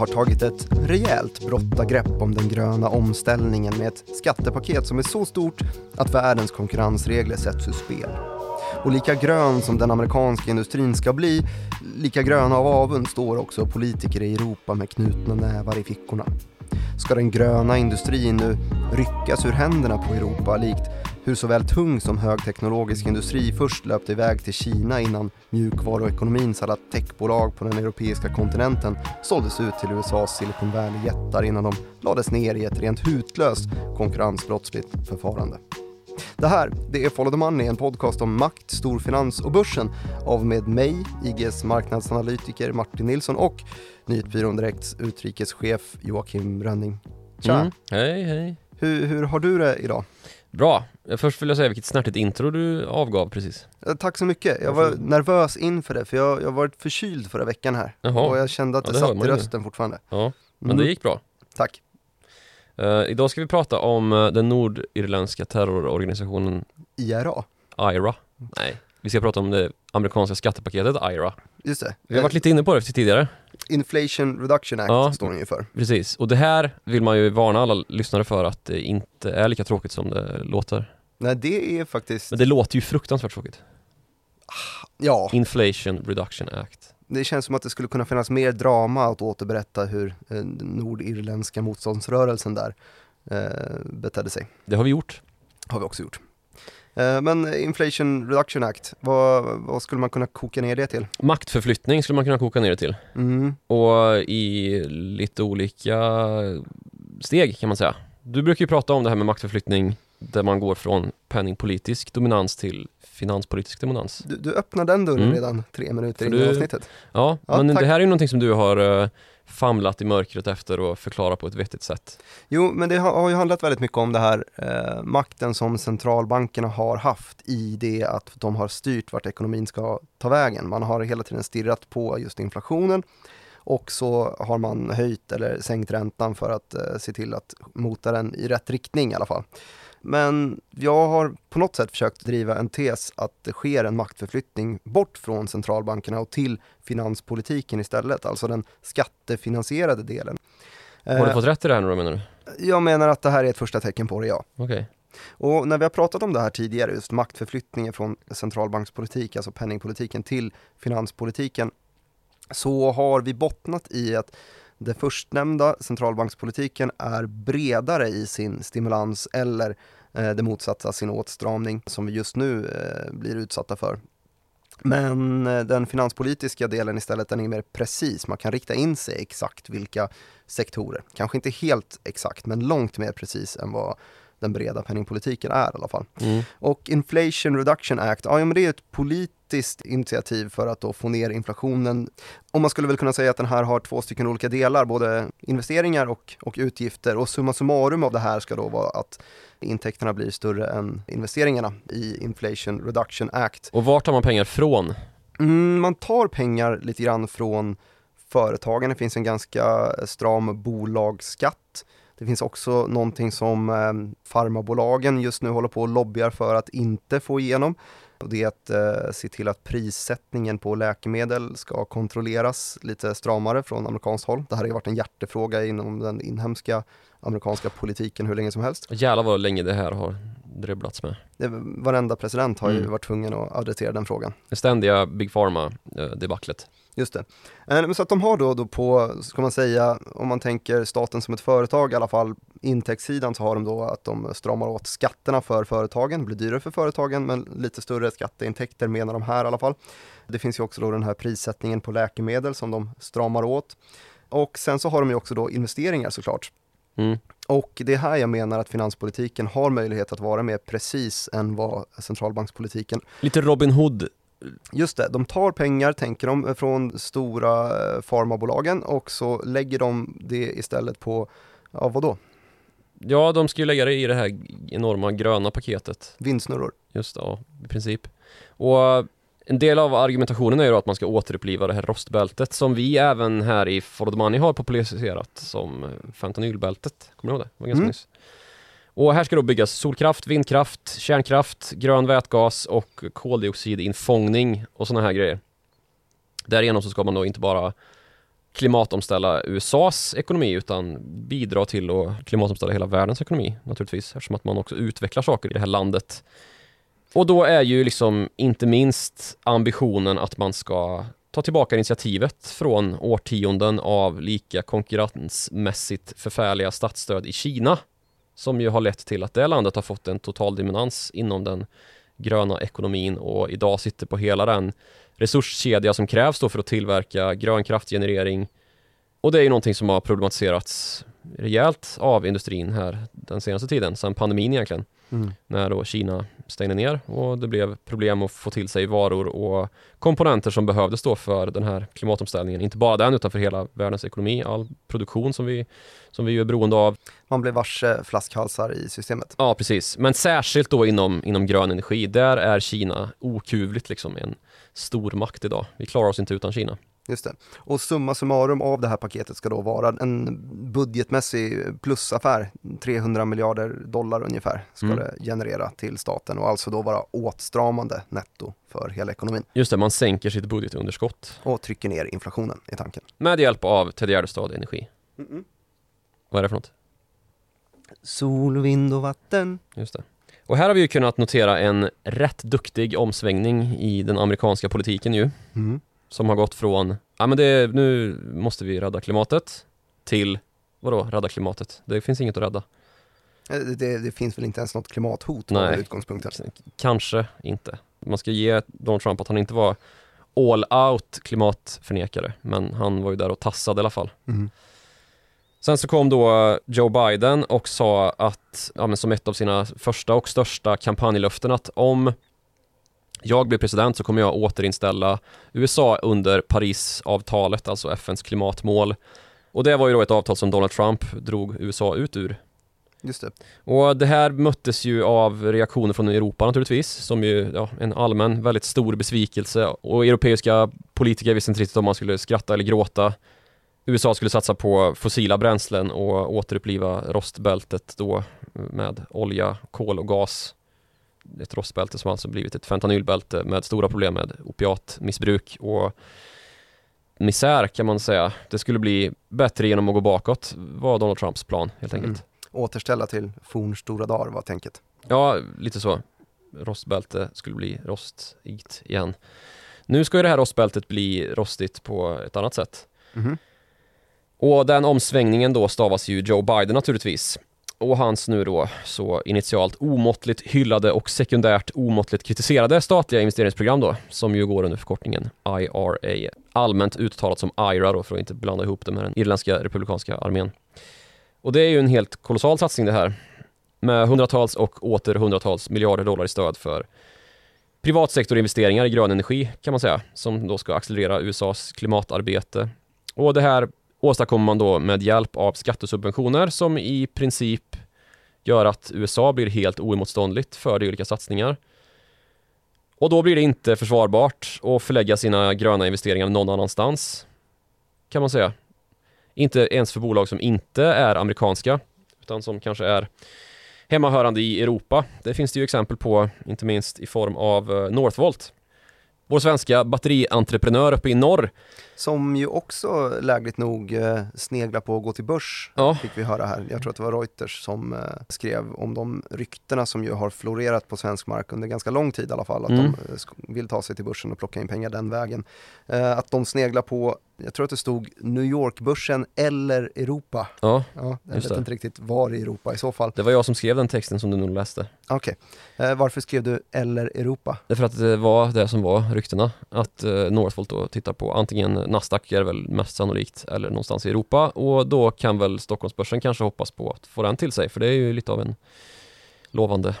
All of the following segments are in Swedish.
Har tagit ett rejält brottagrepp om den gröna omställningen med ett skattepaket som är så stort att världens konkurrensregler sätts ur spel. Och lika grön som den amerikanska industrin ska bli, lika gröna av avund står också politiker i Europa med knutna nävar i fickorna. Ska den gröna industrin nu ryckas ur händerna på Europa likt hur såväl tung som högteknologisk industri först löpte iväg till Kina innan mjukvaruekonomins alla techbolag på den europeiska kontinenten såldes ut till USAs Silicon Valley-jättar innan de lades ner i ett rent hutlöst konkurrensbrottsligt förfarande. Det här, det är Follow the Money, en podcast om makt, storfinans och börsen av med mig, IGs marknadsanalytiker Martin Nilsson och Nyhetsbyrån Direkts utrikeschef Joakim Rönning. Tja! Mm. Hej, hej. Hur, hur har du det idag? Bra. Först vill jag säga vilket snärtigt intro du avgav precis. Eh, Tack så mycket. Jag var nervös inför det för jag, har varit förkyld förra veckan här. Jaha. Och jag kände att Ja, det det satt i rösten fortfarande. Ja, men Mm. det gick bra. Tack. Eh, idag ska vi prata om eh, den nordirländska terrororganisationen IRA. IRA. Nej, vi ska prata om det amerikanska skattepaketet IRA. Just det. Vi har varit lite inne på det tidigare. Inflation Reduction Act Ja. står den ju för. Precis, och det här vill man ju varna alla lyssnare för att det inte är lika tråkigt som det låter. Nej, det är faktiskt, Men det låter ju fruktansvärt tråkigt. ja, Inflation Reduction Act. det känns som att det skulle kunna finnas mer drama att återberätta hur eh, den nordirländska motståndsrörelsen där eh, betedde sig. Det har vi gjort. Har vi också gjort. Eh, men Inflation Reduction Act, vad, vad skulle man kunna koka ner det till? Maktförflyttning skulle man kunna koka ner det till. Mm. Och i lite olika steg kan man säga. Du brukar ju prata om det här med maktförflyttning där man går från penningpolitisk dominans till finanspolitisk dominans. Du, du öppnar den dörren Mm. redan tre minuter in i avsnittet. Ja, Ja, men tack. det här är ju någonting som du har eh, famlat i mörkret efter och förklara på ett vettigt sätt. Jo, men det har, ju handlat väldigt mycket om det här eh, makten som centralbankerna har haft i det att de har styrt vart ekonomin ska ta vägen. Man har hela tiden stirrat på just inflationen och så har man höjt eller sänkt räntan för att eh, se till att mota den i rätt riktning i alla fall. Men jag har på något sätt försökt driva en tes att det sker en maktförflyttning bort från centralbankerna och till finanspolitiken istället, alltså den skattefinansierade delen. Har du Eh, fått rätt i det här nu då menar du? jag menar att det här är ett första tecken på det, ja. Okej. Och när vi har pratat om det här tidigare, just maktförflyttningen från centralbankspolitik, alltså penningpolitiken, till finanspolitiken, så har vi bottnat i att det förstnämnda, centralbankspolitiken, är bredare i sin stimulans eller eh, det motsatta, sin åtstramning, som vi just nu eh, blir utsatta för. Men eh, den finanspolitiska delen istället, den är mer precis. Man kan rikta in sig exakt vilka sektorer. Kanske inte helt exakt, men långt mer precis än vad den breda penningpolitiken är i alla fall. Mm. Och Inflation Reduction Act, ja men det är ett politiskt initiativ för att då få ner inflationen. Och man skulle väl kunna säga att den här har två stycken olika delar, både investeringar och, och utgifter. Och summa summarum av det här ska då vara att intäkterna blir större än investeringarna i Inflation Reduction Act. Och var tar man pengar från? Mm, man tar pengar lite grann från företagen. Det finns en ganska stram bolagsskatt. Det finns också någonting som eh, farmabolagen just nu håller på och lobbyar för att inte få igenom. Och det är att eh, se till att prissättningen på läkemedel ska kontrolleras lite stramare från amerikanskt håll. Det här har ju varit en hjärtefråga inom den inhemska amerikanska politiken hur länge som helst. Jävlar vad länge det här har dribblats med. Det, varenda president har ju Mm. varit tvungen att adressera den frågan. Det ständiga Big Pharma-debaclet. Just det. Eh, Men så att de har då, då på, ska man säga, om man tänker staten som ett företag i alla fall, intäktssidan så har de då att de stramar åt skatterna för företagen, det blir dyrare för företagen men lite större skatteintäkter menar de här i alla fall. Det finns ju också då den här prissättningen på läkemedel som de stramar åt. Och sen så har de ju också då investeringar såklart. Mm. Och det är här jag menar att finanspolitiken har möjlighet att vara mer precis än vad centralbankspolitiken Lite Robin Hood. Just det, de tar pengar, tänker de, från stora eh, farmabolagen och så lägger de det istället på, ja vadå, Ja, de ska ju lägga det i det här enorma gröna paketet. vindsnurror. Just det, ja, i princip. Och en del av argumentationen är ju då att man ska återuppliva det här rostbältet som vi även här i the Money har populariserat som eh, fentanylbältet. Kommer du ihåg det? det var ganska Mm. nyss. Och här ska då byggas solkraft, vindkraft, kärnkraft, grön vätgas och koldioxidinfångning och sådana här grejer. Därigenom så ska man då inte bara klimatomställa USAs ekonomi utan bidra till att klimatomställa hela världens ekonomi naturligtvis eftersom att man också utvecklar saker i det här landet. Och då är ju liksom inte minst ambitionen att man ska ta tillbaka initiativet från årtionden av lika konkurrensmässigt förfärliga statsstöd i Kina som ju har lett till att det landet har fått en total dominans inom den gröna ekonomin och idag sitter på hela den resurskedja som krävs då för att tillverka grön kraftgenerering. Och det är ju någonting som har problematiserats rejält av industrin här den senaste tiden, sedan pandemin egentligen. Mm. När då Kina stängde ner och det blev problem att få till sig varor och komponenter som behövdes då för den här klimatomställningen. Inte bara den utan för hela världens ekonomi, all produktion som vi, som vi är beroende av. Man blev varse flaskhalsar i systemet. Ja, precis. Men särskilt då inom, inom grön energi. Där är Kina okuvligt liksom en stor makt idag. Vi klarar oss inte utan Kina. Just det. Och summa summarum av det här paketet ska då vara en budgetmässig plusaffär, 300 miljarder dollar ungefär ska mm. det generera till staten och alltså då vara åtstramande netto för hela ekonomin. Just det, man sänker sitt budgetunderskott. Och trycker ner inflationen i tanken. Med hjälp av Ted Gärdestad Energi. Mm -mm. Vad är det för något? Sol, vind och vatten. Just det. Och här har vi ju kunnat notera en rätt duktig omsvängning i den amerikanska politiken ju. Mm. Som har gått från, ja men det, nu måste vi rädda klimatet, till, vadå rädda klimatet? Det finns inget att rädda. Eh, det, det finns väl inte ens något klimathot Nej, utgångspunkten? Kanske inte. Man ska ge Donald Trump att han inte var all out klimatförnekare, men han var ju där och tassade i alla fall. Mm. Sen så kom då Joe Biden och sa att, ja, men som ett av sina första och största kampanjlöften att om jag blir president så kommer jag återinställa USA under Parisavtalet, alltså FNs klimatmål. Och det var ju då ett avtal som Donald Trump drog USA ut ur. Just det. Och det här möttes ju av reaktioner från Europa naturligtvis, som ju, ja, en allmän väldigt stor besvikelse och europeiska politiker visste inte riktigt om man skulle skratta eller gråta. USA skulle satsa på fossila bränslen och återuppliva rostbältet då med olja, kol och gas ett rostbälte som alltså blivit ett fentanylbälte med stora problem med opiatmissbruk och misär kan man säga. Det skulle bli bättre genom att gå bakåt var Donald Trumps plan helt enkelt. Mm. Återställa till fornstora dagar var tänket. Ja, lite så. Rostbälte skulle bli rostigt igen. Nu ska ju det här rostbältet bli rostigt på ett annat sätt. Mm. Och den omsvängningen då stavas ju Joe Biden naturligtvis och hans nu då så initialt omåttligt hyllade och sekundärt omåttligt kritiserade statliga investeringsprogram då, som ju går under förkortningen IRA, allmänt uttalat som IRA då för att inte blanda ihop det med den irländska republikanska armén. Och det är ju en helt kolossal satsning det här, med hundratals och åter hundratals miljarder dollar i stöd för privatsektorinvesteringar i grön energi kan man säga, som då ska accelerera USAs klimatarbete. Och det här åstadkommer man då med hjälp av skattesubventioner som i princip gör att USA blir helt oemotståndligt för de olika satsningar. Och då blir det inte försvarbart att förlägga sina gröna investeringar någon annanstans, kan man säga. Inte ens för bolag som inte är amerikanska, utan som kanske är hemmahörande i Europa. Det finns det ju exempel på, inte minst i form av eh, Northvolt vår svenska batterientreprenör uppe i norr. Som ju också lägligt nog eh, sneglar på att gå till börs, ja. fick vi höra här. Jag tror att det var Reuters som eh, skrev om de ryktena som ju har florerat på svensk mark under ganska lång tid i alla fall, att mm. de eh, vill ta sig till börsen och plocka in pengar den vägen. Att de sneglar på jag tror att det stod New York-börsen eller Europa. Ja, ja Jag vet det. inte riktigt var i Europa i så fall. Det var jag som skrev den texten som du nog läste. Okej. Okay. Eh, varför skrev du eller Europa? Därför att det var det som var ryktena. Att eh, Northvolt då tittar på antingen Nasdaq är väl mest sannolikt eller någonstans i Europa och då kan väl Stockholmsbörsen kanske hoppas på att få den till sig för det är ju lite av en lovande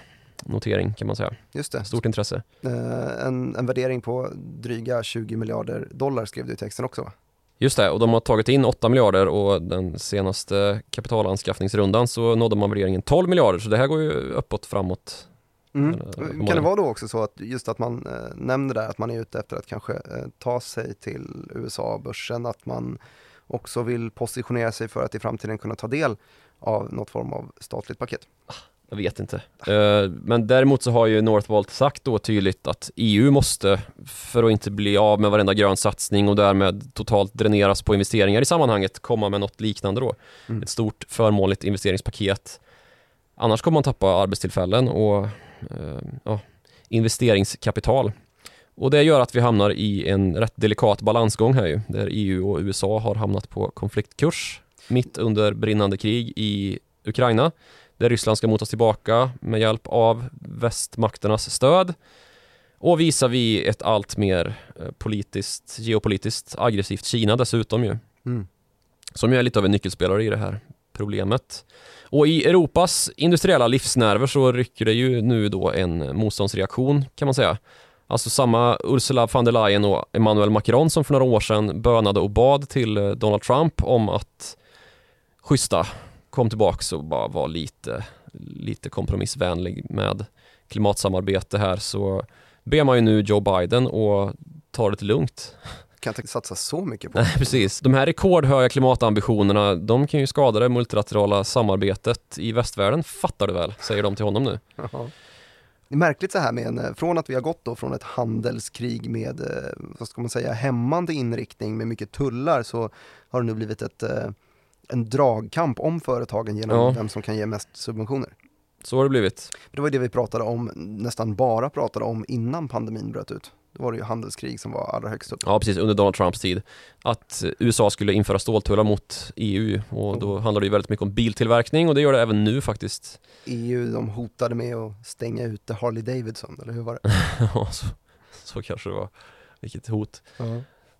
notering kan man säga. Just det. Stort intresse. Eh, en, en värdering på dryga 20 miljarder dollar skrev du i texten också va? Just det, och de har tagit in 8 miljarder och den senaste kapitalanskaffningsrundan så nådde man värderingen 12 miljarder så det här går ju uppåt framåt. Mm. Kan det vara då också så att just att man eh, nämner där att man är ute efter att kanske eh, ta sig till USA-börsen, att man också vill positionera sig för att i framtiden kunna ta del av något form av statligt paket? Jag vet inte. Eh, men däremot så har ju Northvolt sagt då tydligt att EU måste, för att inte bli av med varenda grön satsning och därmed totalt dräneras på investeringar i sammanhanget, komma med något liknande då. Mm. Ett stort förmånligt investeringspaket. Annars kommer man tappa arbetstillfällen och eh, ja, investeringskapital. Och det gör att vi hamnar i en rätt delikat balansgång här ju, där EU och USA har hamnat på konfliktkurs mitt under brinnande krig i Ukraina, där Ryssland ska motas tillbaka med hjälp av västmakternas stöd och visar vi ett allt mer eh, politiskt, geopolitiskt aggressivt Kina dessutom ju, Mm. som ju är lite av en nyckelspelare i det här problemet. Och i Europas industriella livsnerver så rycker det ju nu då en motståndsreaktion kan man säga. Alltså samma Ursula von der Leyen och Emmanuel Macron som för några år sedan bönade och bad till eh, Donald Trump om att schyssta kom tillbaks och bara var lite, lite kompromissvänlig med klimatsamarbete här så ber man ju nu Joe Biden och ta det lite lugnt. Kan inte satsa så mycket på. Nej, precis. De här rekordhöga klimatambitionerna, de kan ju skada det multilaterala samarbetet i västvärlden, fattar du väl, säger de till honom nu. Det är märkligt så här med en, från att vi har gått då från ett handelskrig med, eh, vad ska man säga, hämmande inriktning med mycket tullar så har det nu blivit ett, eh, en dragkamp om företagen genom Ja. vem som kan ge mest subventioner. Så har det blivit. Det var det vi pratade om, nästan bara pratade om innan pandemin bröt ut. Då var det ju handelskrig som var allra högst upp. Ja, precis, under Donald Trumps tid. Att USA skulle införa ståltullar mot EU och då handlar det ju väldigt mycket om biltillverkning och det gör det även nu faktiskt. EU, de hotade med att stänga ute Harley Davidson, eller hur var det? Ja, så, så kanske det var. Vilket hot.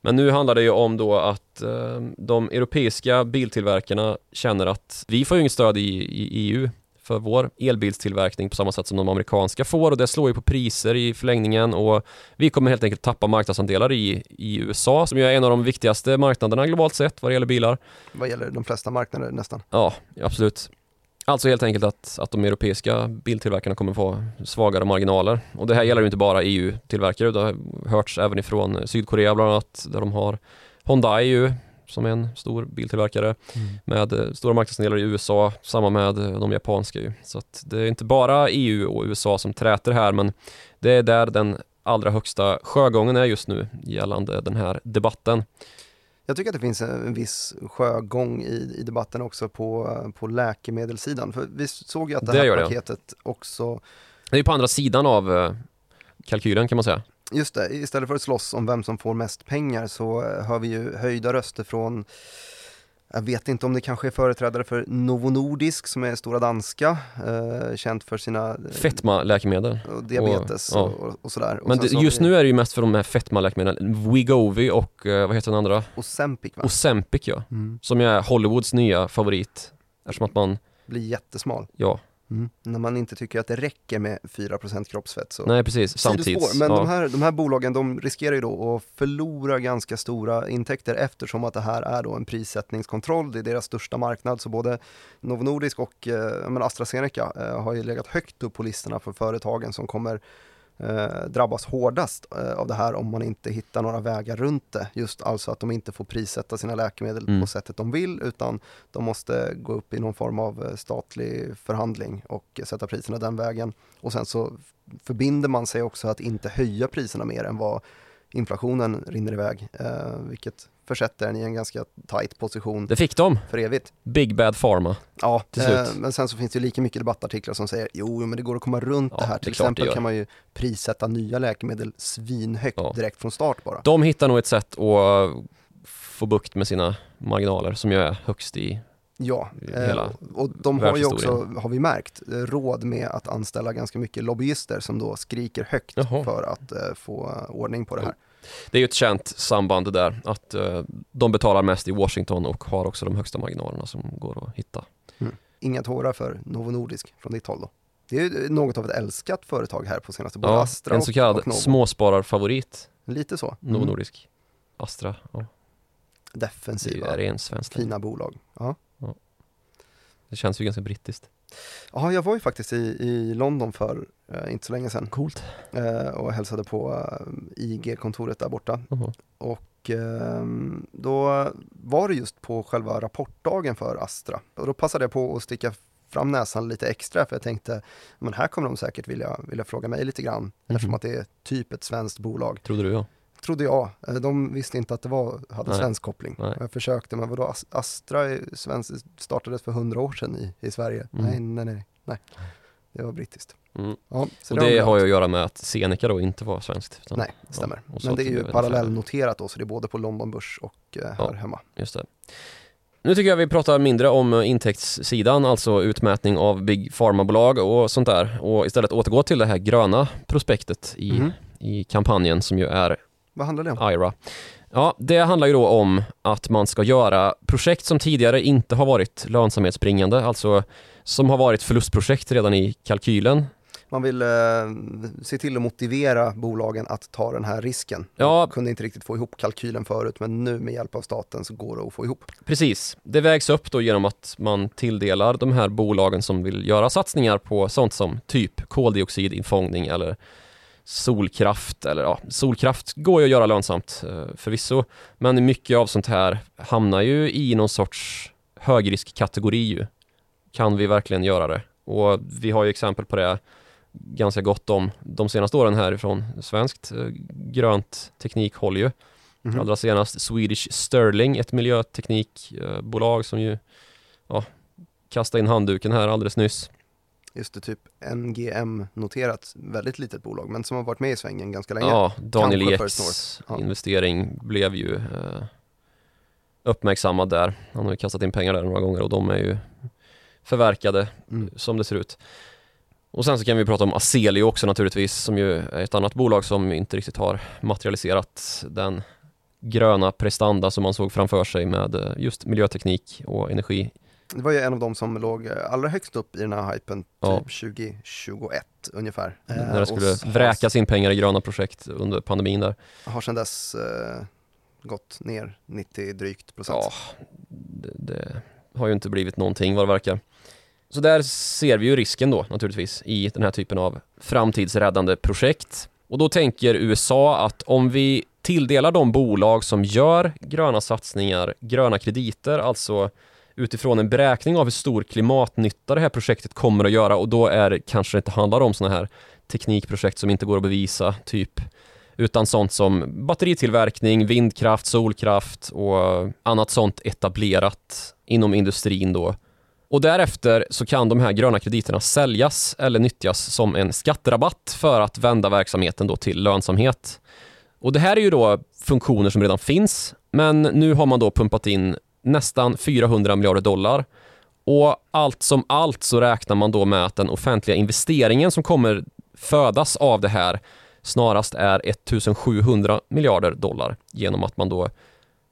Men nu handlar det ju om då att eh, de europeiska biltillverkarna känner att vi får ju inget stöd i, i EU för vår elbilstillverkning på samma sätt som de amerikanska får och det slår ju på priser i förlängningen och vi kommer helt enkelt tappa marknadsandelar i, i USA som ju är en av de viktigaste marknaderna globalt sett vad det gäller bilar. Vad gäller de flesta marknader nästan. Ja, absolut. Alltså helt enkelt att, att de europeiska biltillverkarna kommer få svagare marginaler. Och det här gäller ju inte bara EU-tillverkare, det har hörts även ifrån Sydkorea bland annat, där de har Hyundai ju, som är en stor biltillverkare med eh, stora marknadsandelar i USA, samma med eh, de japanska ju. Så det är inte bara EU och USA som träter här, men det är där den allra högsta sjögången är just nu gällande den här debatten. Jag tycker att det finns en viss sjögång i, i debatten också på, på läkemedelssidan. För vi såg ju att det, Det här det, paketet också, Det är ju på andra sidan av eh, kalkylen kan man säga. just det, istället för att slåss om vem som får mest pengar så eh, hör vi ju höjda röster från jag vet inte om det kanske är företrädare för Novo Nordisk som är stora danska, eh, känt för sina eh, Fetma-läkemedel. och diabetes Och- och, och, och sådär. Men det, just vi nu är det ju mest för de här fetma-läkemedlen, Wegovy och eh, vad heter den andra? Ozempic va? Ozempic ja, Mm. som är Hollywoods nya favorit. Eftersom att man, Blir jättesmal. ja, När man inte tycker att det räcker med 4% kroppsfett så nej precis, samtidigt. Men ja. de, här, de här bolagen de riskerar ju då att förlora ganska stora intäkter eftersom att det här är då en prissättningskontroll, det är deras största marknad så både Novo Nordisk och eh, menar AstraZeneca eh, har ju legat högt upp på listorna för företagen som kommer eh, drabbas hårdast eh, av det här om man inte hittar några vägar runt det. Just alltså att de inte får prissätta sina läkemedel Mm. på sättet de vill utan de måste gå upp i någon form av eh, statlig förhandling och sätta priserna den vägen. Och sen så förbinder man sig också att inte höja priserna mer än vad inflationen rinner iväg, eh, vilket försätter en i en ganska tight position Det fick de, för evigt. Big Bad Pharma. Ja, Till eh, slut. men sen så finns det ju lika mycket debattartiklar som säger jo, men det går att komma runt Ja, det här. Till det exempel kan man ju prissätta nya läkemedel svinhögt Ja. direkt från start bara. De hittar nog ett sätt att få bukt med sina marginaler som ju är högst i Ja, eh, hela och de har ju också, har vi märkt, eh, råd med att anställa ganska mycket lobbyister som då skriker högt Jaha. för att eh, få ordning på det här. Det är ju ett känt samband det där, att eh, de betalar mest i Washington och har också de högsta marginalerna som går att hitta. Inga tårar för Novo Nordisk från ditt håll då. Det är ju något av ett älskat företag här på senaste, både Ja, Astra en så kallad och Novo. småspararfavorit, Lite så. Novo Mm. Nordisk. Astra, ja, det Defensiva, är en svensk. fina bolag. Ja. Det känns ju ganska brittiskt. Ja, jag var ju faktiskt i, i London för eh, inte så länge sedan Coolt. eh, och hälsade på eh, IG-kontoret där borta. Jaha. Och ehm, då var det just på själva rapportdagen för Astra. Och då passade jag på att sticka fram näsan lite extra för jag tänkte, men här kommer de säkert vilja, vilja fråga mig lite grann Mhm. eftersom att det är typ ett svenskt bolag. Trodde du ja. Trodde jag. Eh, De visste inte att det var, hade Nej. svensk koppling. Nej. Jag försökte, men vadå, As- Astra svensk, startades för hundra år sedan i, i Sverige. Mm. Nej, nej, nej, nej. Det var brittiskt. Mm. Ja, Och det de har ju att göra med att Seneca då inte var svenskt. Utan, Nej, det stämmer. så men det är ju parallellnoterat då, så det är både på London Börs och eh, här Ja. hemma. Just det. Nu tycker jag vi pratar mindre om eh, intäktssidan, alltså utmätning av Big Pharma-bolag och sånt där och istället återgå till det här gröna prospektet i, Mhm. i kampanjen som ju är Vad handlar det om? IRA. Ja, det handlar ju då om att man ska göra projekt som tidigare inte har varit lönsamhetsbringande, alltså som har varit förlustprojekt redan i kalkylen. Man vill eh, se till att motivera bolagen att ta den här risken. Ja. De kunde inte riktigt få ihop kalkylen förut, men nu med hjälp av staten så går det att få ihop. Precis, det vägs upp då genom att man tilldelar de här bolagen som vill göra satsningar på sånt som typ koldioxidinfångning eller solkraft eller ja, solkraft går ju att göra lönsamt eh, förvisso, men mycket av sånt här hamnar ju i någon sorts högriskkategori ju. Kan vi verkligen göra det? Och vi har ju exempel på det ganska gott om de senaste åren härifrån svenskt eh, grönt teknikhåll ju. Mhm. Allra senast Swedish Sterling, ett miljöteknikbolag som ju ja, kastade in handduken här alldeles nyss. Just det, typ NGM-noterat, väldigt litet bolag, men som har varit med i svängen ganska länge. Ja, Daniel Eks. Ja. investering blev ju eh, uppmärksammad där. Han har ju kastat in pengar där några gånger och de är ju förverkade Mm. som det ser ut. Och sen så kan vi prata om Aselio också naturligtvis som ju är ett annat bolag som inte riktigt har materialiserat den gröna prestanda som man såg framför sig med eh, just miljöteknik och energi. Det var ju en av de som låg eh, allra högst upp i den här hypen, Ja. typ 2021 ungefär. Eh, När det och skulle s- vräkas in pengar i gröna projekt under pandemin där. Har, har sedan dess eh, gått ner 90 drygt procent. Ja, det, det har ju inte blivit någonting vad det verkar. Så där ser vi ju risken då naturligtvis i den här typen av framtidsräddande projekt. Och då tänker USA att om vi tilldelar de bolag som gör gröna satsningar gröna krediter, alltså utifrån en beräkning av hur stor klimatnytta det här projektet kommer att göra och då är det kanske det inte handlar om sådana här teknikprojekt som inte går att bevisa, typ utan sånt som batteritillverkning, vindkraft, solkraft och annat sånt etablerat inom industrin då. Och därefter så kan de här gröna krediterna säljas eller nyttjas som en skatterabatt för att vända verksamheten då till lönsamhet. Och det här är ju då funktioner som redan finns, men nu har man då pumpat in nästan 400 miljarder dollar och allt som allt så räknar man då med att den offentliga investeringen som kommer födas av det här snarast är 1700 miljarder dollar genom att man då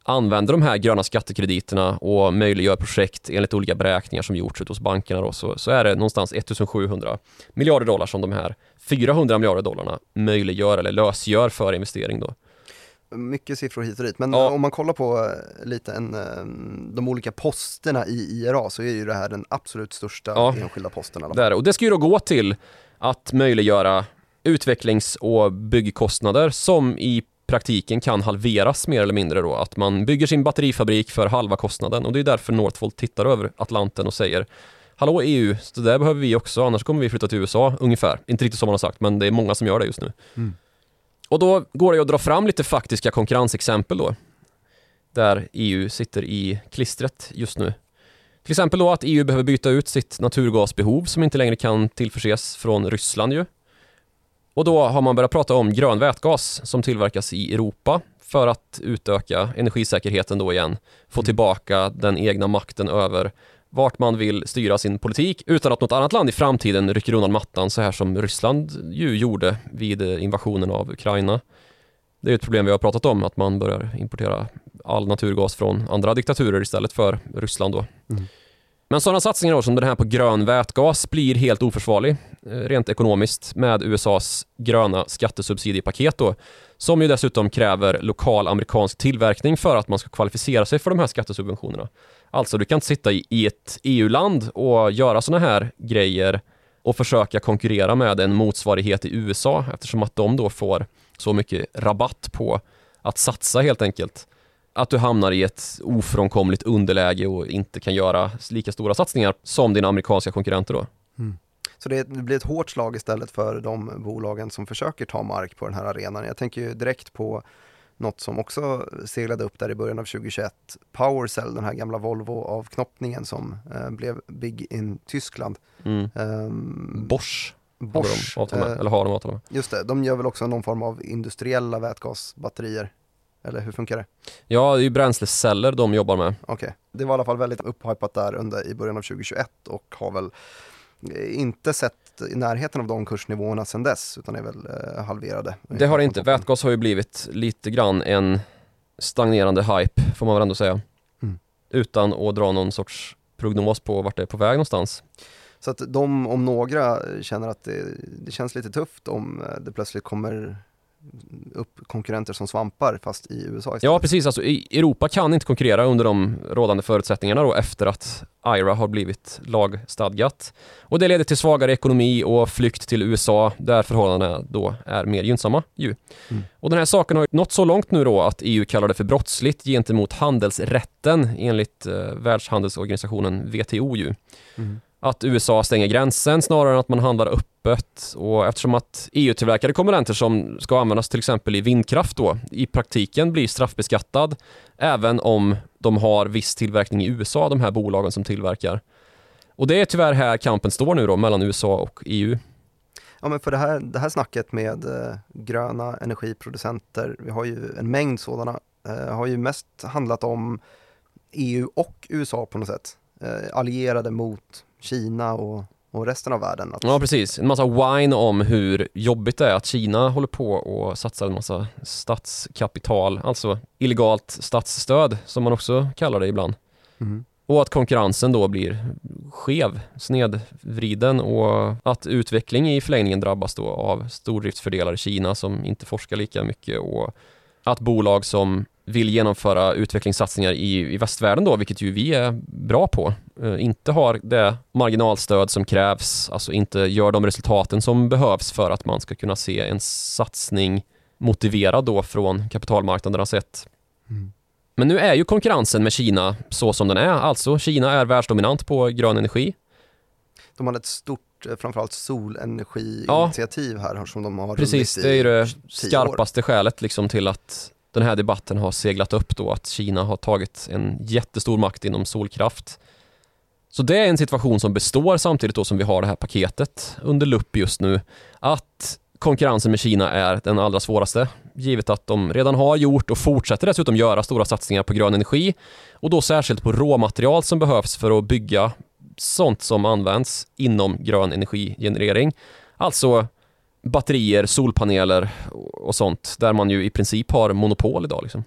använder de här gröna skattekrediterna och möjliggör projekt enligt olika beräkningar som gjorts ute hos bankerna då, så, så är det någonstans 1700 miljarder dollar som de här 400 miljarder dollarna möjliggör eller lösgör för investering då. Mycket siffror hit och dit, men Ja. om man kollar på eh, lite en, eh, de olika posterna i IRA så är ju det här den absolut största Ja. enskilda posten alla. Där. Och det ska ju då gå till att möjliggöra utvecklings och byggkostnader som i praktiken kan halveras mer eller mindre då. Att man bygger sin batterifabrik för halva kostnaden och det är därför Northvolt tittar över Atlanten och säger Hallå EU, så det där behöver vi också, annars kommer vi flytta till USA, ungefär. Inte riktigt som man har sagt, men det är många som gör det just nu. Mm. Och då går det att dra fram lite faktiska konkurrensexempel då. Där EU sitter i klistret just nu. Till exempel då att EU behöver byta ut sitt naturgasbehov som inte längre kan tillförses från Ryssland ju. Och då har man börjat prata om grön vätgas som tillverkas i Europa för att utöka energisäkerheten då igen. Få Mm. tillbaka den egna makten över vart man vill styra sin politik utan att något annat land i framtiden rycker undan mattan så här som Ryssland ju gjorde vid eh, invasionen av Ukraina. Det är ett problem vi har pratat om, att man börjar importera all naturgas från andra diktaturer istället för Ryssland då. Mm. Men sådana satsningar då, som den här på grön vätgas blir helt oförsvarlig rent ekonomiskt med USAs gröna skattesubsidiepaket då, som ju dessutom kräver lokal amerikansk tillverkning för att man ska kvalificera sig för de här skattesubventionerna. Alltså, du kan inte sitta i, ett EU-land och göra sådana här grejer och försöka konkurrera med en motsvarighet i USA eftersom att de då får så mycket rabatt på att satsa helt enkelt. att du hamnar i ett ofrånkomligt underläge och inte kan göra lika stora satsningar som dina amerikanska konkurrenter då. Mm. Så det, det blir ett hårt slag istället för de bolagen som försöker ta mark på den här arenan. Jag tänker ju direkt på något som också seglade upp där i början av 2021, Powercell, den här gamla Volvo-avknoppningen som eh, blev big in Tyskland. Mm. Ehm, Bosch, Bosch, har de med, eh, eller har de avtal med. just det, de gör väl också någon form av industriella vätgasbatterier? Eller hur funkar det? Ja, det är ju bränsleceller de jobbar med. Okej, det var i alla fall väldigt upphypat där under i början av 2021 och har väl inte sett i närheten av de kursnivåerna sedan dess utan är väl eh, halverade. Det har det inte. Vätgas har ju blivit lite grann en stagnerande hype, får man väl ändå säga. Mm. Utan att dra någon sorts prognos på vart det är på väg någonstans. Så att de om några känner att det, det känns lite tufft om eh, det plötsligt kommer upp konkurrenter som svampar fast i USA istället. Ja, precis. Alltså, Europa kan inte konkurrera under de rådande förutsättningarna då efter att IRA har blivit lagstadgat. Och det leder till svagare ekonomi och flykt till USA där förhållandena då är mer gynnsamma ju. Mm. Och den här saken har nått så långt nu då att EU kallar det för brottsligt gentemot handelsrätten enligt eh, Världshandelsorganisationen WTO ju. Mm. Att USA stänger gränsen snarare än att man handlar öppet och eftersom att EU-tillverkade komponenter som ska användas till exempel i vindkraft då i praktiken blir straffbeskattad även om de har viss tillverkning i USA, de här bolagen som tillverkar. Och det är tyvärr här kampen står nu då mellan USA och EU. Ja men för det här, det här snacket med eh, gröna energiproducenter, vi har ju en mängd sådana, eh, har ju mest handlat om EU och USA på något sätt. Eh, allierade mot Kina och, och resten av världen. Att, Ja precis, en massa wine om hur jobbigt det är att Kina håller på och satsar en massa statskapital, alltså illegalt statsstöd som man också kallar det ibland. Mhm. Och att konkurrensen då blir skev, snedvriden och att utveckling i förlängningen drabbas då av stordriftsfördelar i Kina som inte forskar lika mycket och att bolag som vill genomföra utvecklingssatsningar i, i västvärlden då, vilket ju vi är bra på, eh, inte har det marginalstöd som krävs, alltså inte gör de resultaten som behövs för att man ska kunna se en satsning motiverad då från kapitalmarknaderna sett. Mm. Men nu är ju konkurrensen med Kina så som den är, alltså Kina är världsdominant på grön energi. De hade ett stort, eh, framförallt solenergiinitiativ här som de har Precis, det är ju det skarpaste skälet liksom till att den här debatten har seglat upp då, att Kina har tagit en jättestor makt inom solkraft. Så det är en situation som består samtidigt då som vi har det här paketet under lupp just nu. Att konkurrensen med Kina är den allra svåraste, givet att de redan har gjort och fortsätter dessutom göra stora satsningar på grön energi och då särskilt på råmaterial som behövs för att bygga sånt som används inom grön energigenerering. Alltså batterier, solpaneler och sånt där man ju i princip har monopol idag liksom.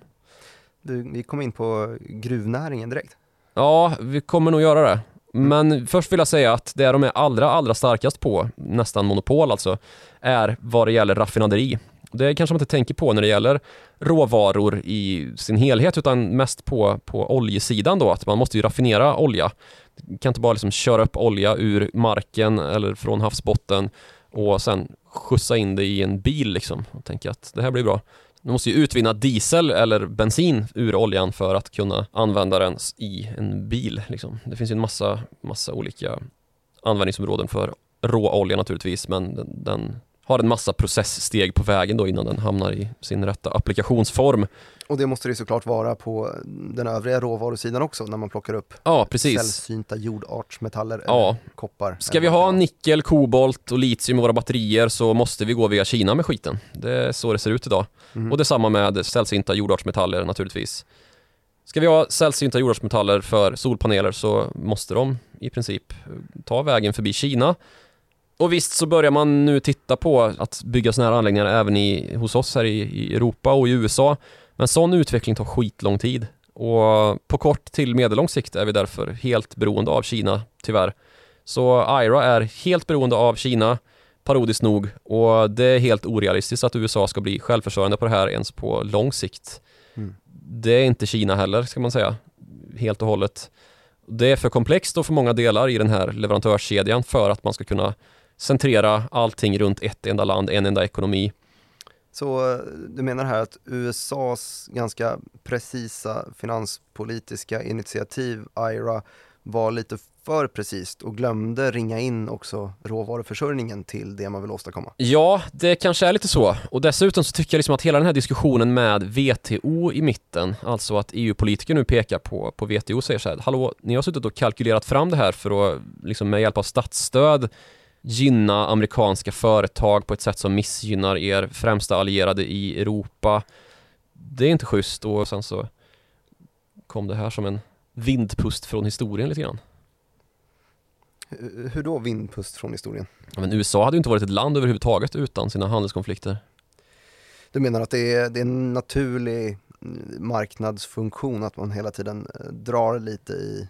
Du, vi kom in på gruvnäringen direkt. Ja, vi kommer nog göra det. Men först vill jag säga att det de är allra, allra starkast på, nästan monopol alltså, är vad det gäller raffinaderi. Det kanske man inte tänker på när det gäller råvaror i sin helhet utan mest på, på oljesidan då, att man måste ju raffinera olja. Du kan inte bara liksom köra upp olja ur marken eller från havsbotten och sen skjutsa in det i en bil liksom och tänka att det här blir bra. Du måste ju utvinna diesel eller bensin ur oljan för att kunna använda den i en bil. Liksom. Det finns ju en massa, massa olika användningsområden för råolja naturligtvis, men den, den har en massa processsteg på vägen då innan den hamnar i sin rätta applikationsform. Och det måste det såklart vara på den övriga råvarusidan också när man plockar upp Ja, precis. sällsynta jordartsmetaller Ja. koppar. Ska vi ha nickel, kobolt och litium i våra batterier så måste vi gå via Kina med skiten. Det är så det ser ut idag. Mhm. Och detsamma med sällsynta jordartsmetaller naturligtvis. Ska vi ha sällsynta jordartsmetaller för solpaneler så måste de i princip ta vägen förbi Kina. Och visst så börjar man nu titta på att bygga sådana här anläggningar även i, hos oss här i, i Europa och i USA. Men sån utveckling tar skitlång tid. Och på kort till medellång sikt är vi därför helt beroende av Kina, tyvärr. Så IRA är helt beroende av Kina, parodiskt nog, och det är helt orealistiskt att USA ska bli självförsörjande på det här ens på lång sikt. Mm. Det är inte Kina heller, ska man säga, helt och hållet. Det är för komplext och för många delar i den här leverantörskedjan för att man ska kunna centrera allting runt ett enda land, en enda ekonomi. Så eh, du menar här att USAs ganska precisa finanspolitiska initiativ, IRA, var lite för precis och glömde ringa in också råvaruförsörjningen till det man vill åstadkomma. Ja, det kanske är lite så. Och dessutom så tycker jag liksom att hela den här diskussionen med VTO i mitten, alltså att EU-politiker nu pekar på, på VTO och säger så här, hallå, ni har suttit och kalkylerat fram det här för att liksom med hjälp av statsstöd gynna amerikanska företag på ett sätt som missgynnar er främsta allierade i Europa. Det är inte schysst och sen så kom det här som en vindpust från historien lite grann. Hur då vindpust från historien? Ja, men USA hade ju inte varit ett land överhuvudtaget utan sina handelskonflikter. Du menar att det är, det är en naturlig marknadsfunktion att man hela tiden eh, drar lite i,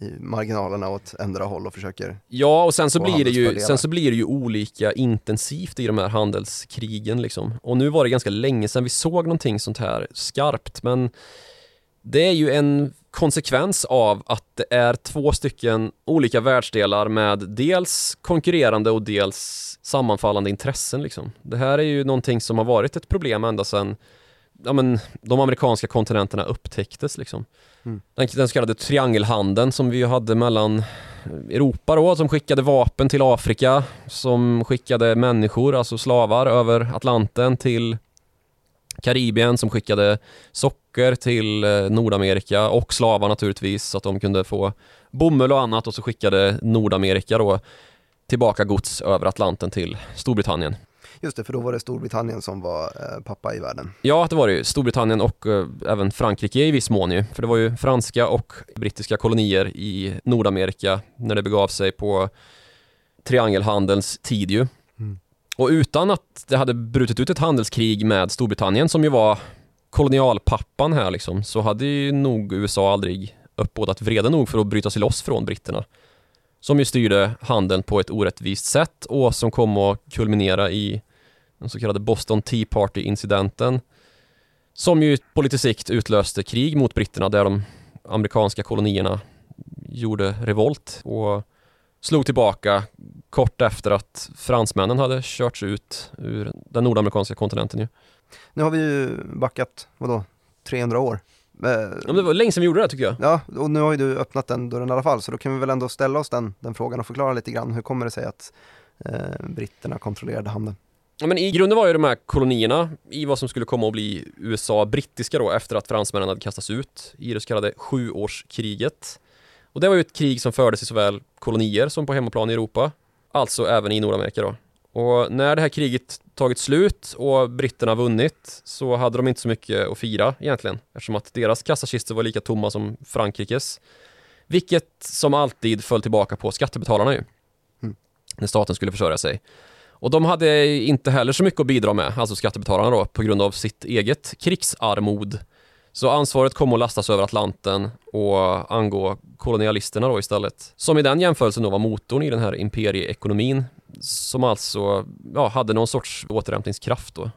i marginalerna åt ändra håll och försöker Ja, och sen så, blir det ju, sen så blir det ju olika intensivt i de här handelskrigen liksom. Och nu var det ganska länge sedan vi såg någonting sånt här skarpt, men det är ju en konsekvens av att det är två stycken olika världsdelar med dels konkurrerande och dels sammanfallande intressen liksom. Det här är ju någonting som har varit ett problem ända sedan ja, men, de amerikanska kontinenterna upptäcktes liksom. Mm. Den, den så kallade triangelhandeln som vi hade mellan Europa då, som skickade vapen till Afrika, som skickade människor, alltså slavar, över Atlanten till Karibien, som skickade socker till eh, Nordamerika och slavar naturligtvis, så att de kunde få bomull och annat och så skickade Nordamerika då tillbaka gods över Atlanten till Storbritannien. Just det, för då var det Storbritannien som var eh, pappa i världen. Ja, det var det ju. Storbritannien och eh, även Frankrike i viss mån ju. För det var ju franska och brittiska kolonier i Nordamerika när det begav sig på triangelhandelns tid ju. Mm. Och utan att det hade brutit ut ett handelskrig med Storbritannien som ju var kolonialpappan här liksom, så hade ju nog USA aldrig uppbådat vrede nog för att bryta sig loss från britterna. Som ju styrde handeln på ett orättvist sätt och som kom att kulminera i den så kallade Boston Tea Party-incidenten som ju på lite sikt utlöste krig mot britterna där de amerikanska kolonierna gjorde revolt och slog tillbaka kort efter att fransmännen hade körts ut ur den nordamerikanska kontinenten ju. Nu har vi ju backat, vadå, 300 år. Eh, Ja, men det var länge sedan vi gjorde det tycker jag. Ja, och nu har ju du öppnat den dörren i alla fall, så då kan vi väl ändå ställa oss den, den frågan och förklara lite grann. Hur kommer det sig att eh, britterna kontrollerade handeln? Ja, men i grunden var ju de här kolonierna i vad som skulle komma att bli USA brittiska då efter att fransmännen hade kastats ut i det så kallade sjuårskriget. Och det var ju ett krig som fördes i såväl kolonier som på hemmaplan i Europa, alltså även i Nordamerika då. Och när det här kriget tagit slut och britterna vunnit så hade de inte så mycket att fira egentligen eftersom att deras kassakistor var lika tomma som Frankrikes. Vilket som alltid föll tillbaka på skattebetalarna ju. Mm. När staten skulle försörja sig. Och de hade inte heller så mycket att bidra med, alltså skattebetalarna då, på grund av sitt eget krigsarmod. Så ansvaret kom att lastas över Atlanten och angå kolonialisterna då istället. Som i den jämförelsen då var motorn i den här imperieekonomin som alltså ja, hade någon sorts återhämtningskraft då.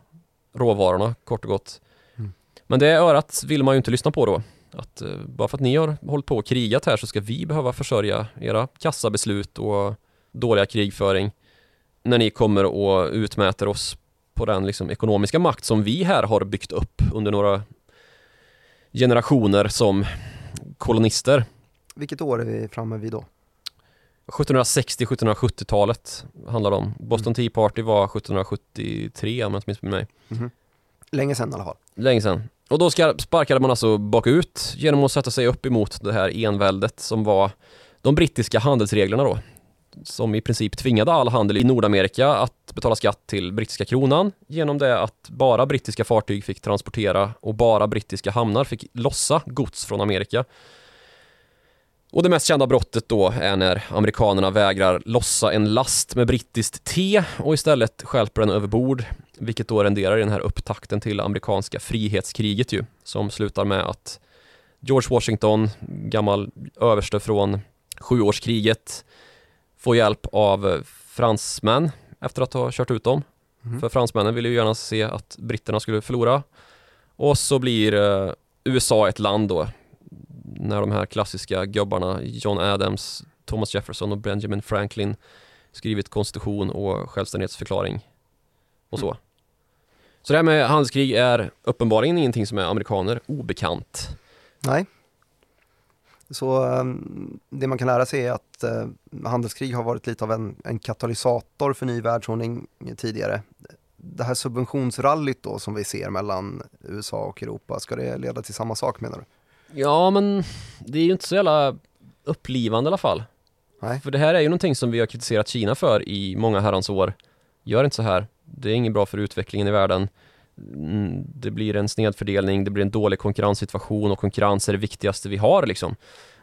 Råvarorna kort och gott. Mm. Men det örat vill man ju inte lyssna på då. Att eh, bara för att ni har hållit på och krigat här så ska vi behöva försörja era kassabeslut och dåliga krigföring när ni kommer och utmäter oss på den liksom ekonomiska makt som vi här har byggt upp under några generationer som kolonister. Vilket år är vi framme vid då? 1760-1770-talet handlar det om. Boston Tea Party var 1773 om jag inte missminner mig. Mhm. Länge sedan i alla fall. Länge sedan. Och då sparkade man alltså bakut genom att sätta sig upp emot det här enväldet som var de brittiska handelsreglerna då. Som i princip tvingade all handel i Nordamerika att betala skatt till brittiska kronan genom det att bara brittiska fartyg fick transportera och bara brittiska hamnar fick lossa gods från Amerika. Och det mest kända brottet då är när amerikanerna vägrar lossa en last med brittiskt te och istället stjälper den över bord vilket då renderar i den här upptakten till amerikanska frihetskriget ju som slutar med att George Washington, gammal överste från sjuårskriget får hjälp av fransmän efter att ha kört ut dem. Mhm. För fransmännen ville ju gärna se att britterna skulle förlora. Och så blir eh, USA ett land då när de här klassiska gubbarna John Adams, Thomas Jefferson och Benjamin Franklin skrivit konstitution och självständighetsförklaring och så. Så det här med handelskrig är uppenbarligen ingenting som är amerikaner obekant. Nej. Så um, det man kan lära sig är att uh, handelskrig har varit lite av en, en katalysator för ny världsordning tidigare. Det här subventionsrallyt då som vi ser mellan USA och Europa, ska det leda till samma sak menar du? Ja, men det är ju inte så jävla upplivande i alla fall. Nej. För det här är ju någonting som vi har kritiserat Kina för i många herrans år. Gör inte så här. Det är inget bra för utvecklingen i världen. Mm, det blir en snedfördelning, det blir en dålig konkurrenssituation och konkurrens är det viktigaste vi har liksom.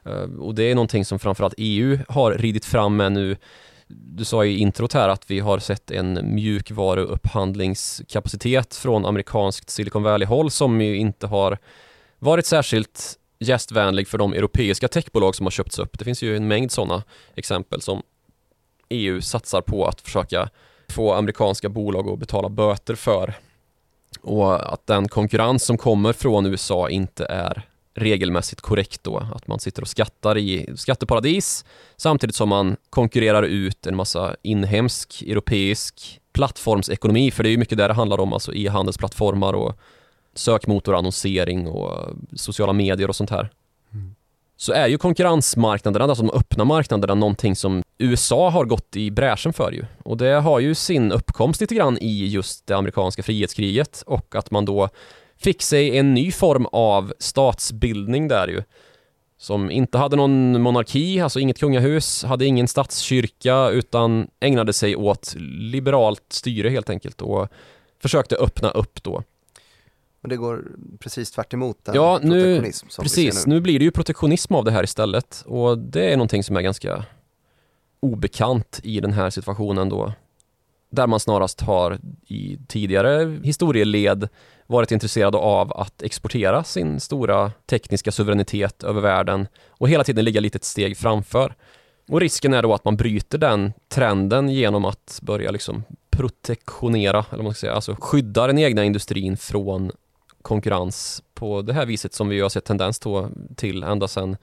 Eh, och det är någonting som framförallt EU har ridit fram med nu. Du sa i introt här att vi har sett en mjukvaruupphandlingskapacitet från amerikanskt Silicon Valley-håll som ju inte har varit särskilt gästvänlig för de europeiska techbolag som har köpts upp. Det finns ju en mängd sådana exempel som EU satsar på att försöka få amerikanska bolag att betala böter för. Och att den konkurrens som kommer från USA inte är regelmässigt korrekt då. Att man sitter och skattar i skatteparadis samtidigt som man konkurrerar ut en massa inhemsk, europeisk plattformsekonomi. För det är ju mycket där det handlar om, alltså e-handelsplattformar och sökmotorannonsering och sociala medier och sånt här. Så är ju konkurrensmarknaderna, alltså de öppna marknaderna, någonting som USA har gått i bräschen för ju. Och det har ju sin uppkomst lite grann i just det amerikanska frihetskriget och att man då fick sig en ny form av statsbildning där ju. Som inte hade någon monarki, alltså inget kungahus, hade ingen statskyrka utan ägnade sig åt liberalt styre helt enkelt och försökte öppna upp då. Men det går precis tvärt emot den Ja, nu- Precis, nu. nu blir det ju protektionism av det här istället och det är någonting som är ganska obekant i den här situationen då. Där man snarast har i tidigare historieled varit intresserad av att exportera sin stora tekniska suveränitet över världen och hela tiden ligga lite ett steg framför. Och risken är då att man bryter den trenden genom att börja liksom protektionera, eller man ska säga, alltså skydda den egna industrin från konkurrens på det här viset som vi har sett tendens till ända sedan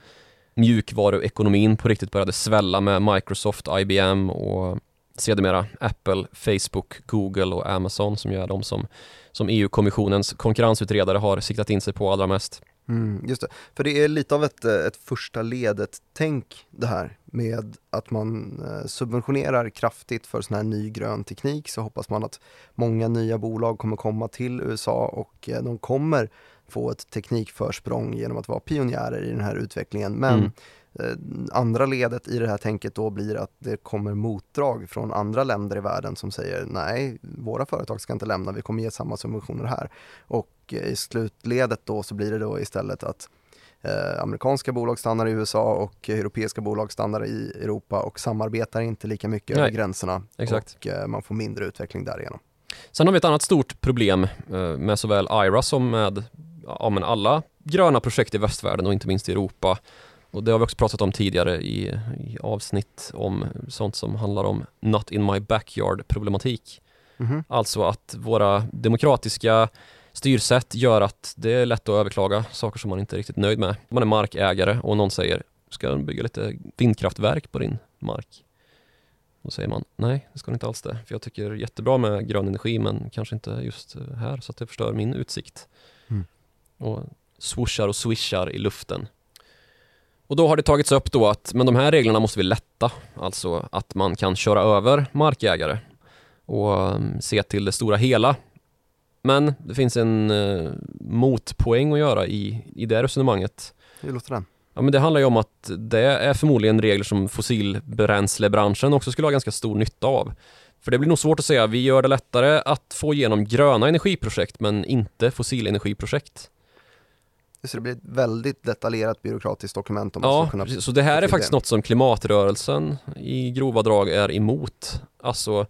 mjukvaruekonomin på riktigt började svälla med Microsoft, IBM och sedermera Apple, Facebook, Google och Amazon som ju är de som, som EU-kommissionens konkurrensutredare har siktat in sig på allra mest. Mm, just det, för det är lite av ett, eh, ett första ledet-tänk det här med att man eh, subventionerar kraftigt för sån här ny grön teknik så hoppas man att många nya bolag kommer komma till USA och eh, de kommer få ett teknikförsprång genom att vara pionjärer i den här utvecklingen. Men Mm eh, andra ledet i det här tänket då blir att det kommer motdrag från andra länder i världen som säger nej, våra företag ska inte lämna, vi kommer ge samma subventioner här. Och i slutledet då så blir det då istället att eh, amerikanska bolag stannar i USA och europeiska bolag stannar i Europa och samarbetar inte lika mycket Nej, över gränserna. exakt. Och eh, man får mindre utveckling därigenom. Sen har vi ett annat stort problem eh, med såväl IRA som med ja, alla gröna projekt i västvärlden och inte minst i Europa. Och det har vi också pratat om tidigare i, i avsnitt om sånt som handlar om not in my backyard problematik. Mhm. Alltså att våra demokratiska styrsätt gör att det är lätt att överklaga saker som man inte är riktigt nöjd med. Man är markägare och någon säger ska du bygga lite vindkraftverk på din mark? Då säger man nej, det ska du inte alls det. För jag tycker jättebra med grön energi men kanske inte just här så att det förstör min utsikt. Mm. Och swooshar och swishar i luften. Och då har det tagits upp då att men de här reglerna måste vi lätta. Alltså att man kan köra över markägare och um, se till det stora hela. Men det finns en uh, motpoäng att göra i, i det resonemanget. Hur låter den? Ja men det handlar ju om att det är förmodligen regler som fossilbränslebranschen också skulle ha ganska stor nytta av. För det blir nog svårt att säga, vi gör det lättare att få igenom gröna energiprojekt men inte fossilenergiprojekt. Just det, det blir ett väldigt detaljerat byråkratiskt dokument om man Ja, ska kunna precis. så det här är faktiskt något som klimatrörelsen i grova drag är emot. Alltså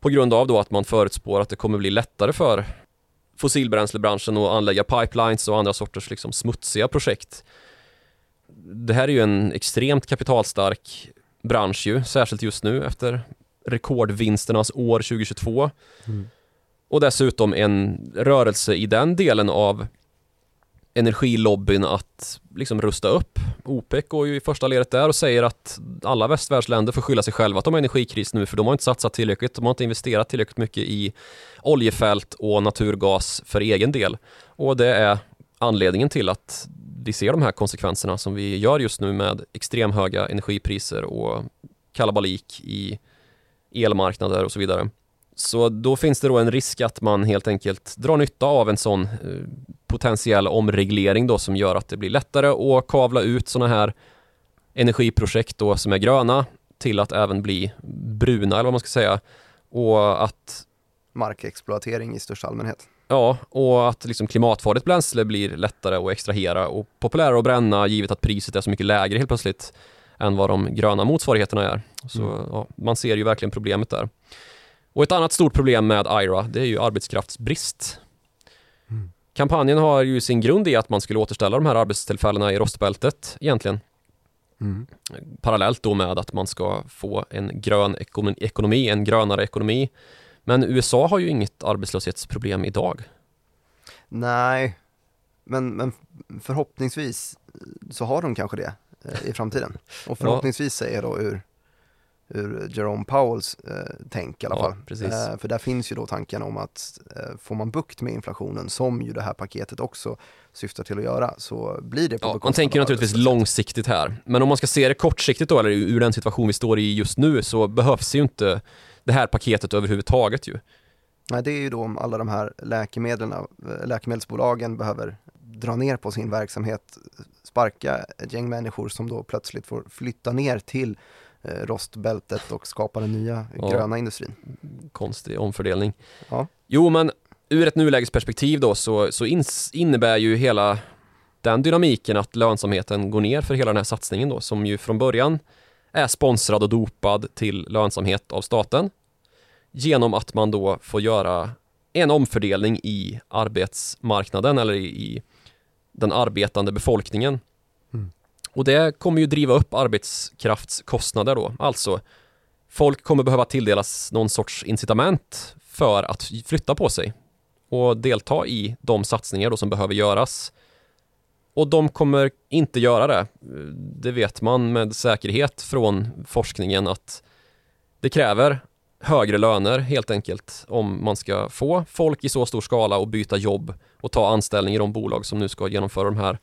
på grund av då att man förutspår att det kommer bli lättare för fossilbränslebranschen att anlägga pipelines och andra sorters liksom smutsiga projekt. Det här är ju en extremt kapitalstark bransch ju, särskilt just nu efter rekordvinsternas år 2022. Mm. Och dessutom en rörelse i den delen av energilobbyn att liksom rusta upp. OPEC går ju i första ledet där och säger att alla västvärldsländer får skylla sig själva att de har energikris nu för de har inte satsat tillräckligt, de har inte investerat tillräckligt mycket i oljefält och naturgas för egen del. Och det är anledningen till att vi ser de här konsekvenserna som vi gör just nu med extremhöga energipriser och kalabalik i elmarknader och så vidare. Så då finns det då en risk att man helt enkelt drar nytta av en sån eh, potentiell omreglering då som gör att det blir lättare att kavla ut sådana här energiprojekt då som är gröna till att även bli bruna eller vad man ska säga. Och att Markexploatering i största allmänhet. Ja, och att liksom klimatfarligt bränsle blir lättare att extrahera och populärare att bränna givet att priset är så mycket lägre helt plötsligt än vad de gröna motsvarigheterna är. Så mm. ja, man ser ju verkligen problemet där. Och ett annat stort problem med IRA, det är ju arbetskraftsbrist. Mm. Kampanjen har ju sin grund i att man skulle återställa de här arbetstillfällena i rostbältet egentligen. Mm. Parallellt då med att man ska få en grön ekonomi, en grönare ekonomi. Men USA har ju inget arbetslöshetsproblem idag. Nej, men, men förhoppningsvis så har de kanske det eh, i framtiden. Och förhoppningsvis säger då ur ur Jerome Powells eh, tänk i alla fall. Eh, för där finns ju då tanken om att eh, får man bukt med inflationen, som ju det här paketet också syftar till att göra, så blir det på ja, Man tänker naturligtvis långsiktigt här, men om man ska se det kortsiktigt då, eller ur den situation vi står i just nu, så behövs ju inte det här paketet överhuvudtaget ju. Nej, det är ju då om alla de här läkemedlen, eh, läkemedelsbolagen behöver dra ner på sin verksamhet, sparka ett gäng människor som då plötsligt får flytta ner till rostbältet och skapa den nya ja. gröna industrin. Konstig omfördelning. Ja. Jo, men ur ett nulägesperspektiv då så, så innebär ju hela den dynamiken att lönsamheten går ner för hela den här satsningen då som ju från början är sponsrad och dopad till lönsamhet av staten genom att man då får göra en omfördelning i arbetsmarknaden eller i, i den arbetande befolkningen och det kommer ju driva upp arbetskraftskostnader då. Alltså, folk kommer behöva tilldelas någon sorts incitament för att flytta på sig och delta i de satsningar då som behöver göras. Och de kommer inte göra det. Det vet man med säkerhet från forskningen att det kräver högre löner helt enkelt om man ska få folk i så stor skala och byta jobb och ta anställning i de bolag som nu ska genomföra de här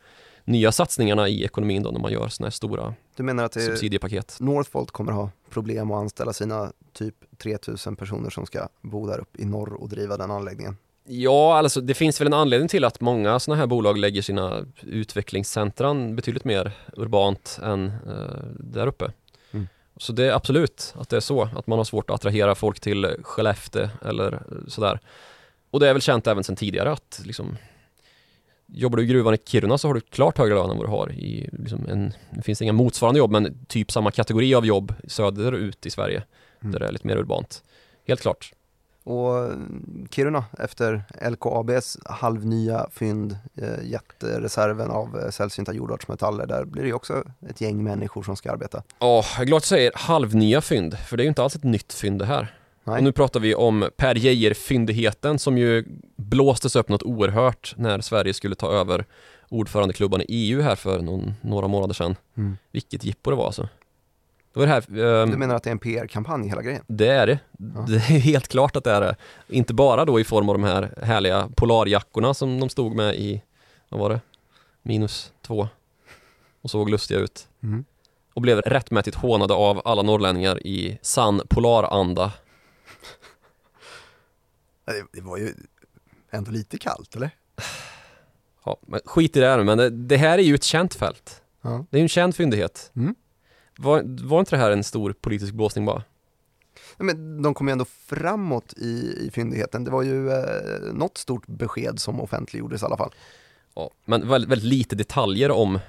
nya satsningarna i ekonomin då när man gör sådana här stora du menar att subsidiepaket. Northvolt kommer ha problem att anställa sina typ 3000 personer som ska bo där uppe i norr och driva den anläggningen? Ja, alltså det finns väl en anledning till att många sådana här bolag lägger sina utvecklingscentran betydligt mer urbant än eh, där uppe. Mm. Så det är absolut att det är så, att man har svårt att attrahera folk till Skellefteå eller sådär. Och det är väl känt även sedan tidigare att liksom, Jobbar du i gruvan i Kiruna så har du klart högre lön än vad du har i liksom en, det finns inga motsvarande jobb men typ samma kategori av jobb söderut i Sverige mm. där det är lite mer urbant. Helt klart. Och Kiruna efter LKABs halvnya fynd, eh, jättereserven av eh, sällsynta jordartsmetaller, där blir det ju också ett gäng människor som ska arbeta. Ja, jag är glad att du säger halvnya fynd, för det är ju inte alls ett nytt fynd det här. Nej. Och nu pratar vi om Per Geijer-fyndigheten som ju blåstes upp något oerhört när Sverige skulle ta över ordförandeklubban i EU här för någon, några månader sedan. Mm. Vilket jippo det var alltså. Det var det här, um, du menar att det är en PR-kampanj hela grejen? Det är det. Ja. Det är helt klart att det är det. Inte bara då i form av de här härliga polarjackorna som de stod med i, vad var det? Minus två. Och såg lustiga ut. Mm. Och blev rättmätigt hånade av alla norrlänningar i sann polaranda det, var ju ändå lite kallt, eller? Ja, men skit i det här men det, det här är ju ett känt fält. Ja. Det är ju en känd fyndighet. Mm. Var, var inte det här en stor politisk blåsning bara? men de kom ju ändå framåt i, i fyndigheten. Det var ju eh, något stort besked som offentliggjordes i alla fall. Ja, men väldigt, väldigt lite detaljer om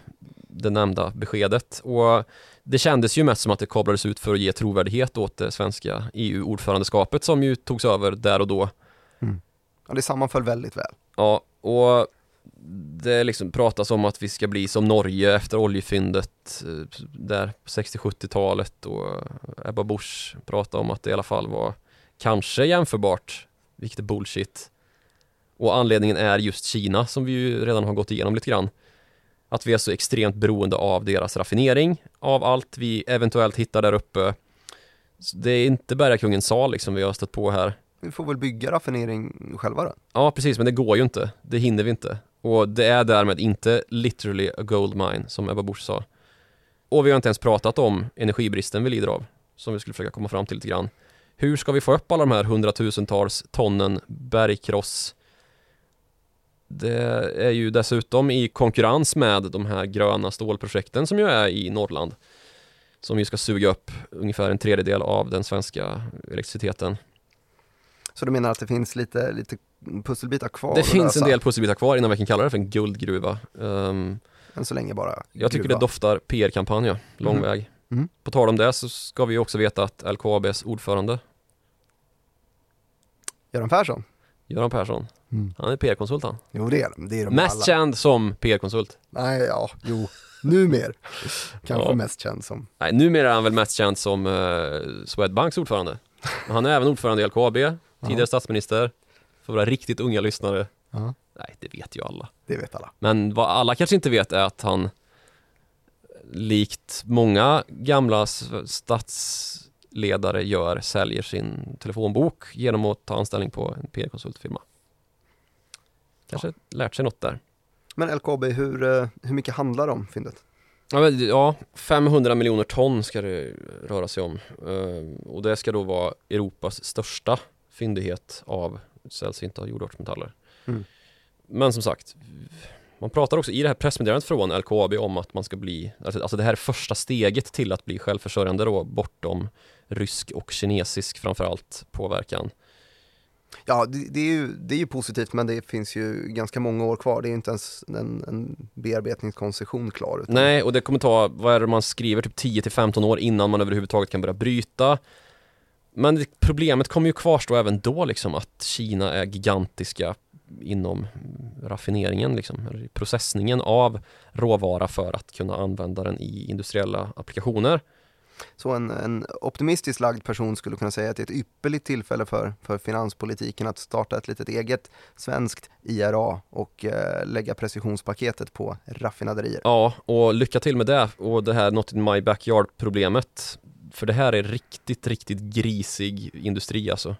det nämnda beskedet och det kändes ju mest som att det kablades ut för att ge trovärdighet åt det svenska EU-ordförandeskapet som ju togs över där och då Mm. Ja, det sammanföll väldigt väl. Ja, och det liksom pratas om att vi ska bli som Norge efter oljefyndet eh, där på 60-70-talet och Ebba Busch pratade om att det i alla fall var kanske jämförbart, vilket är bullshit. Och anledningen är just Kina som vi ju redan har gått igenom lite grann. Att vi är så extremt beroende av deras raffinering, av allt vi eventuellt hittar där uppe. Så det är inte bergakungens sal liksom vi har stött på här. Vi får väl bygga raffinering själva då? Ja, precis, men det går ju inte. Det hinner vi inte. Och det är därmed inte literally a gold mine, som Ebba Busch sa. Och vi har inte ens pratat om energibristen vi lider av, som vi skulle försöka komma fram till lite grann. Hur ska vi få upp alla de här hundratusentals tonnen bergkross? Det är ju dessutom i konkurrens med de här gröna stålprojekten som ju är i Norrland. Som ju ska suga upp ungefär en tredjedel av den svenska elektriciteten. Så du menar att det finns lite, lite pusselbitar kvar Det finns en del pusselbitar kvar innan vi kan kalla det för en guldgruva. Ehm, Än så länge bara jag tycker gruva. det doftar PR-kampanj, ja. lång Mhm. väg. Mhm. På tal om det så ska vi också veta att LKABs ordförande, Göran Persson? Göran Persson, Mm. han är PR-konsult han. Jo det är de, det är de Mest alla. känd som PR-konsult. Nej, ja, jo, numer. Kanske Ja. mest känd som. Nej, numera är han väl mest känd som uh, Swedbanks ordförande. Men han är även ordförande i LKAB, tidigare statsminister. För våra riktigt unga lyssnare, Ja, nej det vet ju alla. det vet alla. Men vad alla kanske inte vet är att han likt många gamla statsledare gör, säljer sin telefonbok genom att ta anställning på en PR-konsultfirma. Kanske lärt sig något där. Men LKAB, hur, eh, hur mycket handlar det om fyndet? Ja, ja, 500 miljoner ton ska det röra sig om. Eh, och det ska då vara Europas största fyndighet av sällsynta jordartsmetaller. Mm. Men som sagt, man pratar också i det här pressmeddelandet från LKAB om att man ska bli, alltså alltså det här är första steget till att bli självförsörjande då bortom rysk och kinesisk framförallt påverkan. Ja, det, det, är ju, det är ju positivt men det finns ju ganska många år kvar. Det är ju inte ens en, en bearbetningskoncession klar. Utan Nej, och det kommer ta, vad är det man skriver, typ 10 till 15 år innan man överhuvudtaget kan börja bryta. Men problemet kommer ju kvarstå även då liksom att Kina är gigantiska inom raffineringen liksom, processningen av råvara för att kunna använda den i industriella applikationer. Så en, en optimistiskt lagd person skulle kunna säga att det är ett ypperligt tillfälle för, för finanspolitiken att starta ett litet eget svenskt IRA och eh, lägga precisionspaketet på raffinaderier. Ja, och lycka till med det och det här not in my backyard problemet. För det här är riktigt, riktigt grisig industri alltså.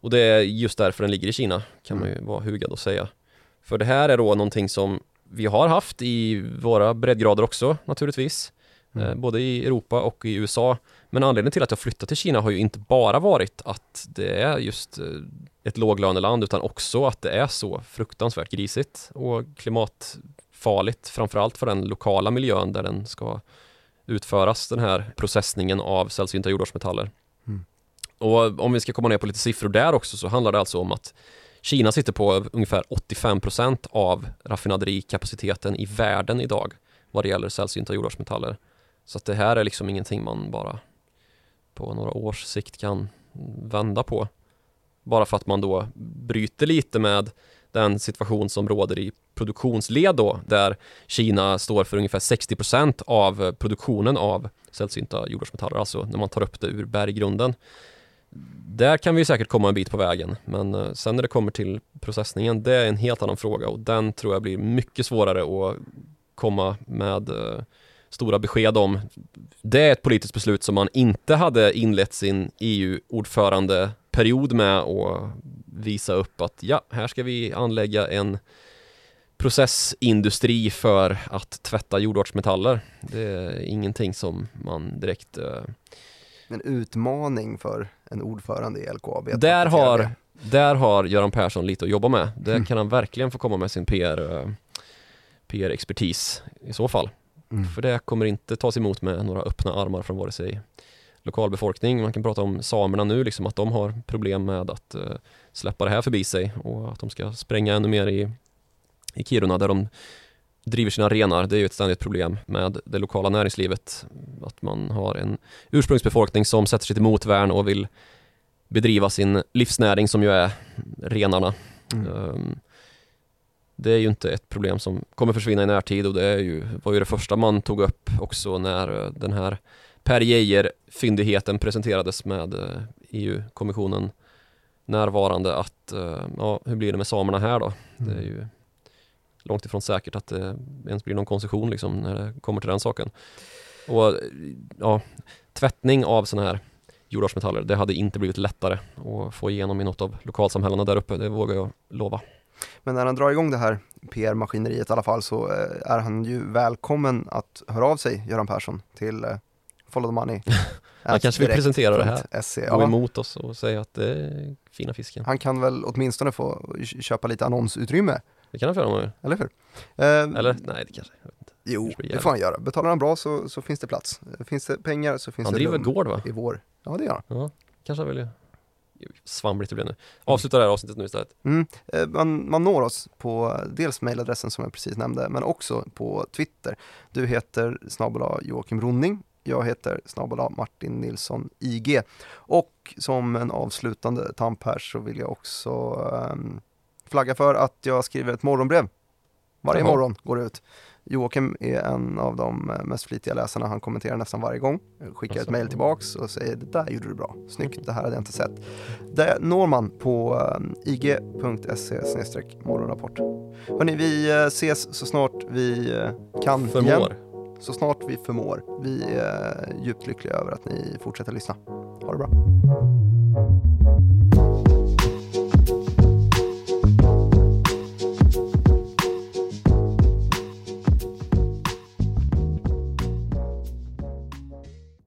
Och det är just därför den ligger i Kina, kan man ju vara hugad och säga. För det här är då någonting som vi har haft i våra breddgrader också naturligtvis. Mm. Eh, både i Europa och i USA. Men anledningen till att jag flyttat till Kina har ju inte bara varit att det är just eh, ett låglöneland utan också att det är så fruktansvärt grisigt och klimatfarligt framförallt för den lokala miljön där den ska utföras den här processningen av sällsynta jordartsmetaller. Mm. Och om vi ska komma ner på lite siffror där också så handlar det alltså om att Kina sitter på ungefär 85% av raffinaderikapaciteten i världen idag vad det gäller sällsynta jordartsmetaller. Så att det här är liksom ingenting man bara på några års sikt kan vända på. Bara för att man då bryter lite med den situation som råder i produktionsled då, där Kina står för ungefär 60% av produktionen av sällsynta jordartsmetaller, alltså när man tar upp det ur berggrunden. Där kan vi säkert komma en bit på vägen, men eh, sen när det kommer till processningen, det är en helt annan fråga och den tror jag blir mycket svårare att komma med eh, stora besked om. Det är ett politiskt beslut som man inte hade inlett sin EU-ordförande EU-ordförandeperiod med att visa upp att ja, här ska vi anlägga en processindustri för att tvätta jordartsmetaller. Det är ingenting som man direkt eh, En utmaning för en ordförande i LKAB. där har, det. där har Göran Persson lite att jobba med. Där Mm. kan han verkligen få komma med sin PR, eh, PR-expertis i så fall. Mm. För det kommer inte tas emot med några öppna armar från vare sig lokalbefolkning. Man kan prata om samerna nu, liksom att de har problem med att eh, släppa det här förbi sig och att de ska spränga ännu mer i, i Kiruna där de driver sina renar. Det är ju ett ständigt problem med det lokala näringslivet. Att man har en ursprungsbefolkning som sätter sig till motvärn och vill bedriva sin livsnäring som ju är renarna. Mm. Ehm, Det är ju inte ett problem som kommer försvinna i närtid och det är ju, var ju det första man tog upp också när eh, den här Per Geijer-fyndigheten presenterades med eh, EU-kommissionen närvarande att, eh, ja, hur blir det med samerna här då? Det är Mm. ju långt ifrån säkert att det ens blir någon koncession liksom när det kommer till den saken. Och ja, tvättning av sådana här jordartsmetaller, det hade inte blivit lättare att få igenom i något av lokalsamhällena där uppe, det vågar jag lova. Men när han drar igång det här PR-maskineriet i alla fall så eh, är han ju välkommen att höra av sig, Göran Persson, till Follow the Money. Han kanske vill presentera det här, SE. gå Ja, emot oss och säga att det är fina fisken. han kan väl åtminstone få köpa lite annonsutrymme, Det kan han få göra han vill. eller hur? Eh, Eller nej, det kanske, jag inte. Jo, det får han göra. Betalar han bra så, så finns det plats. Finns det pengar så finns Han det driver rum gård va? i vår. Ja, det gör han. Ja, kanske han vill Svamligt det blev nu. Avsluta det här avsnittet nu istället. Mm. Eh, Man, man når oss på dels mejladressen som jag precis nämnde, men också på Twitter. Du heter snabel Joakim Ronning. Jag heter snabel Martin Nilsson IG. Och som en avslutande tamp här så vill jag också ehm, flagga för att jag skriver ett morgonbrev. Varje Jaha. morgon går det ut. Joakim är en av de eh, mest flitiga läsarna. Han kommenterar nästan varje gång. Skickar ett Alltså. mejl tillbaks och säger det där gjorde du bra. Snyggt, det här hade jag inte sett. Det når man på um, ig.se morgonrapport. Hörni, vi eh, ses så snart vi eh, kan igen så snart vi förmår. Vi är djupt lyckliga över att ni fortsätter lyssna. Ha det bra.